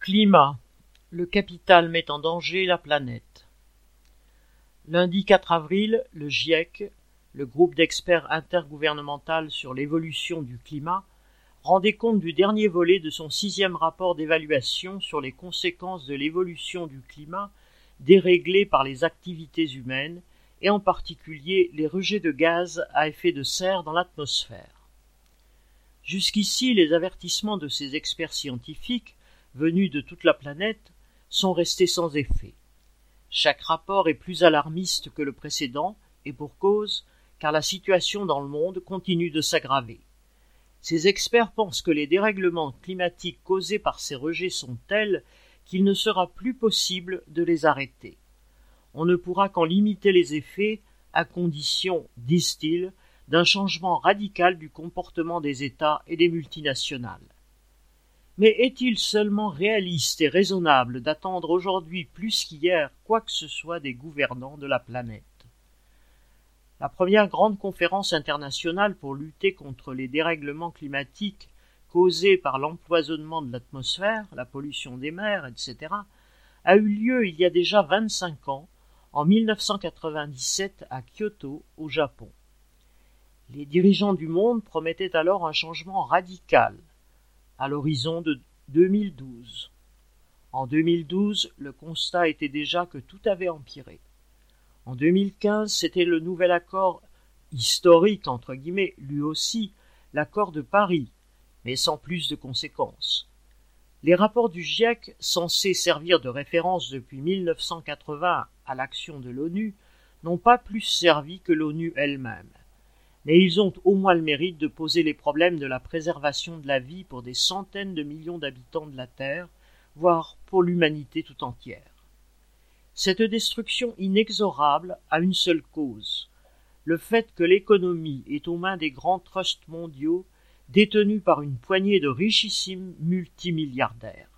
Climat. Le capital met en danger la planète. Lundi 4 avril, le GIEC, le groupe d'experts intergouvernemental sur l'évolution du climat, rendait compte du dernier volet de son sixième rapport d'évaluation sur les conséquences de l'évolution du climat déréglé par les activités humaines et en particulier les rejets de gaz à effet de serre dans l'atmosphère. Jusqu'ici, les avertissements de ces experts scientifiques, venus de toute la planète, sont restés sans effet. Chaque rapport est plus alarmiste que le précédent, et pour cause, car la situation dans le monde continue de s'aggraver. Ces experts pensent que les dérèglements climatiques causés par ces rejets sont tels qu'il ne sera plus possible de les arrêter. On ne pourra qu'en limiter les effets à condition, disent-ils, d'un changement radical du comportement des États et des multinationales. Mais est-il seulement réaliste et raisonnable d'attendre aujourd'hui plus qu'hier quoi que ce soit des gouvernants de la planète? La première grande conférence internationale pour lutter contre les dérèglements climatiques causés par l'empoisonnement de l'atmosphère, la pollution des mers, etc., a eu lieu il y a déjà vingt-cinq ans, en 1997 à Kyoto, au Japon. Les dirigeants du monde promettaient alors un changement radical à l'horizon de 2012. En 2012, le constat était déjà que tout avait empiré. En 2015, c'était le nouvel accord historique, entre guillemets, lui aussi, l'accord de Paris, mais sans plus de conséquences. Les rapports du GIEC, censés servir de référence depuis 1980 à l'action de l'ONU, n'ont pas plus servi que l'ONU elle-même mais ils ont au moins le mérite de poser les problèmes de la préservation de la vie pour des centaines de millions d'habitants de la Terre, voire pour l'humanité tout entière. Cette destruction inexorable a une seule cause le fait que l'économie est aux mains des grands trusts mondiaux détenus par une poignée de richissimes multimilliardaires.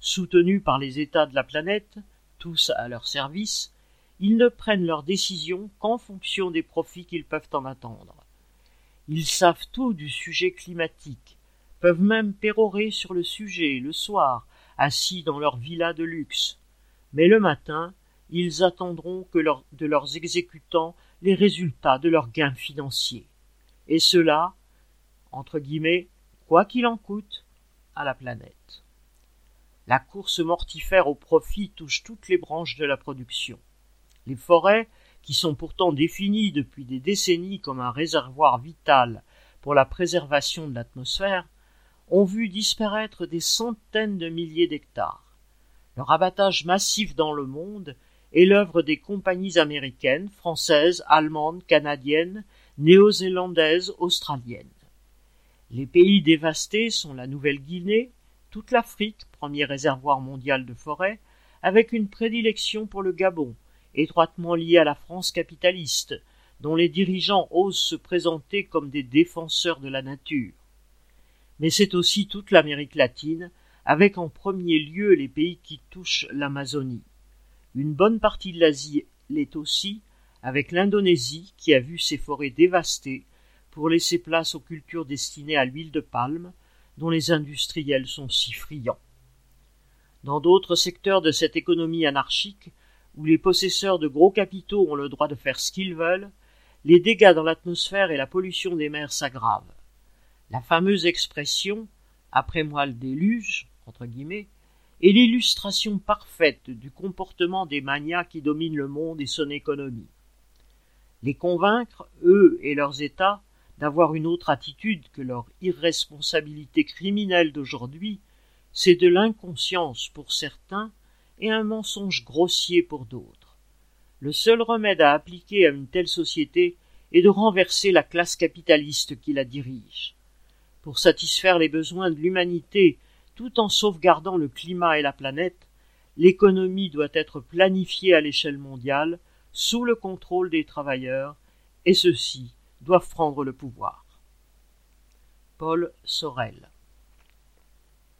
Soutenus par les États de la planète, tous à leur service, ils ne prennent leurs décisions qu'en fonction des profits qu'ils peuvent en attendre. Ils savent tout du sujet climatique, peuvent même pérorer sur le sujet le soir, assis dans leur villa de luxe. Mais le matin, ils attendront de leurs exécutants les résultats de leurs gains financiers. Et cela, entre guillemets, quoi qu'il en coûte, à la planète. La course mortifère au profit touche toutes les branches de la production. Les forêts, qui sont pourtant définies depuis des décennies comme un réservoir vital pour la préservation de l'atmosphère, ont vu disparaître des centaines de milliers d'hectares. Leur abattage massif dans le monde est l'œuvre des compagnies américaines, françaises, allemandes, canadiennes, néo-zélandaises, australiennes. Les pays dévastés sont la Nouvelle-Guinée, toute l'Afrique, premier réservoir mondial de forêt, avec une prédilection pour le Gabon, étroitement lié à la France capitaliste, dont les dirigeants osent se présenter comme des défenseurs de la nature. Mais c'est aussi toute l'Amérique latine, avec en premier lieu les pays qui touchent l'Amazonie. Une bonne partie de l'Asie l'est aussi, avec l'Indonésie qui a vu ses forêts dévastées pour laisser place aux cultures destinées à l'huile de palme, dont les industriels sont si friands. Dans d'autres secteurs de cette économie anarchique, où les possesseurs de gros capitaux ont le droit de faire ce qu'ils veulent, les dégâts dans l'atmosphère et la pollution des mers s'aggravent. La fameuse expression après moi le déluge est l'illustration parfaite du comportement des manias qui dominent le monde et son économie. Les convaincre, eux et leurs États, d'avoir une autre attitude que leur irresponsabilité criminelle d'aujourd'hui, c'est de l'inconscience pour certains et un mensonge grossier pour d'autres. Le seul remède à appliquer à une telle société est de renverser la classe capitaliste qui la dirige. Pour satisfaire les besoins de l'humanité tout en sauvegardant le climat et la planète, l'économie doit être planifiée à l'échelle mondiale sous le contrôle des travailleurs, et ceux-ci doivent prendre le pouvoir. Paul Sorel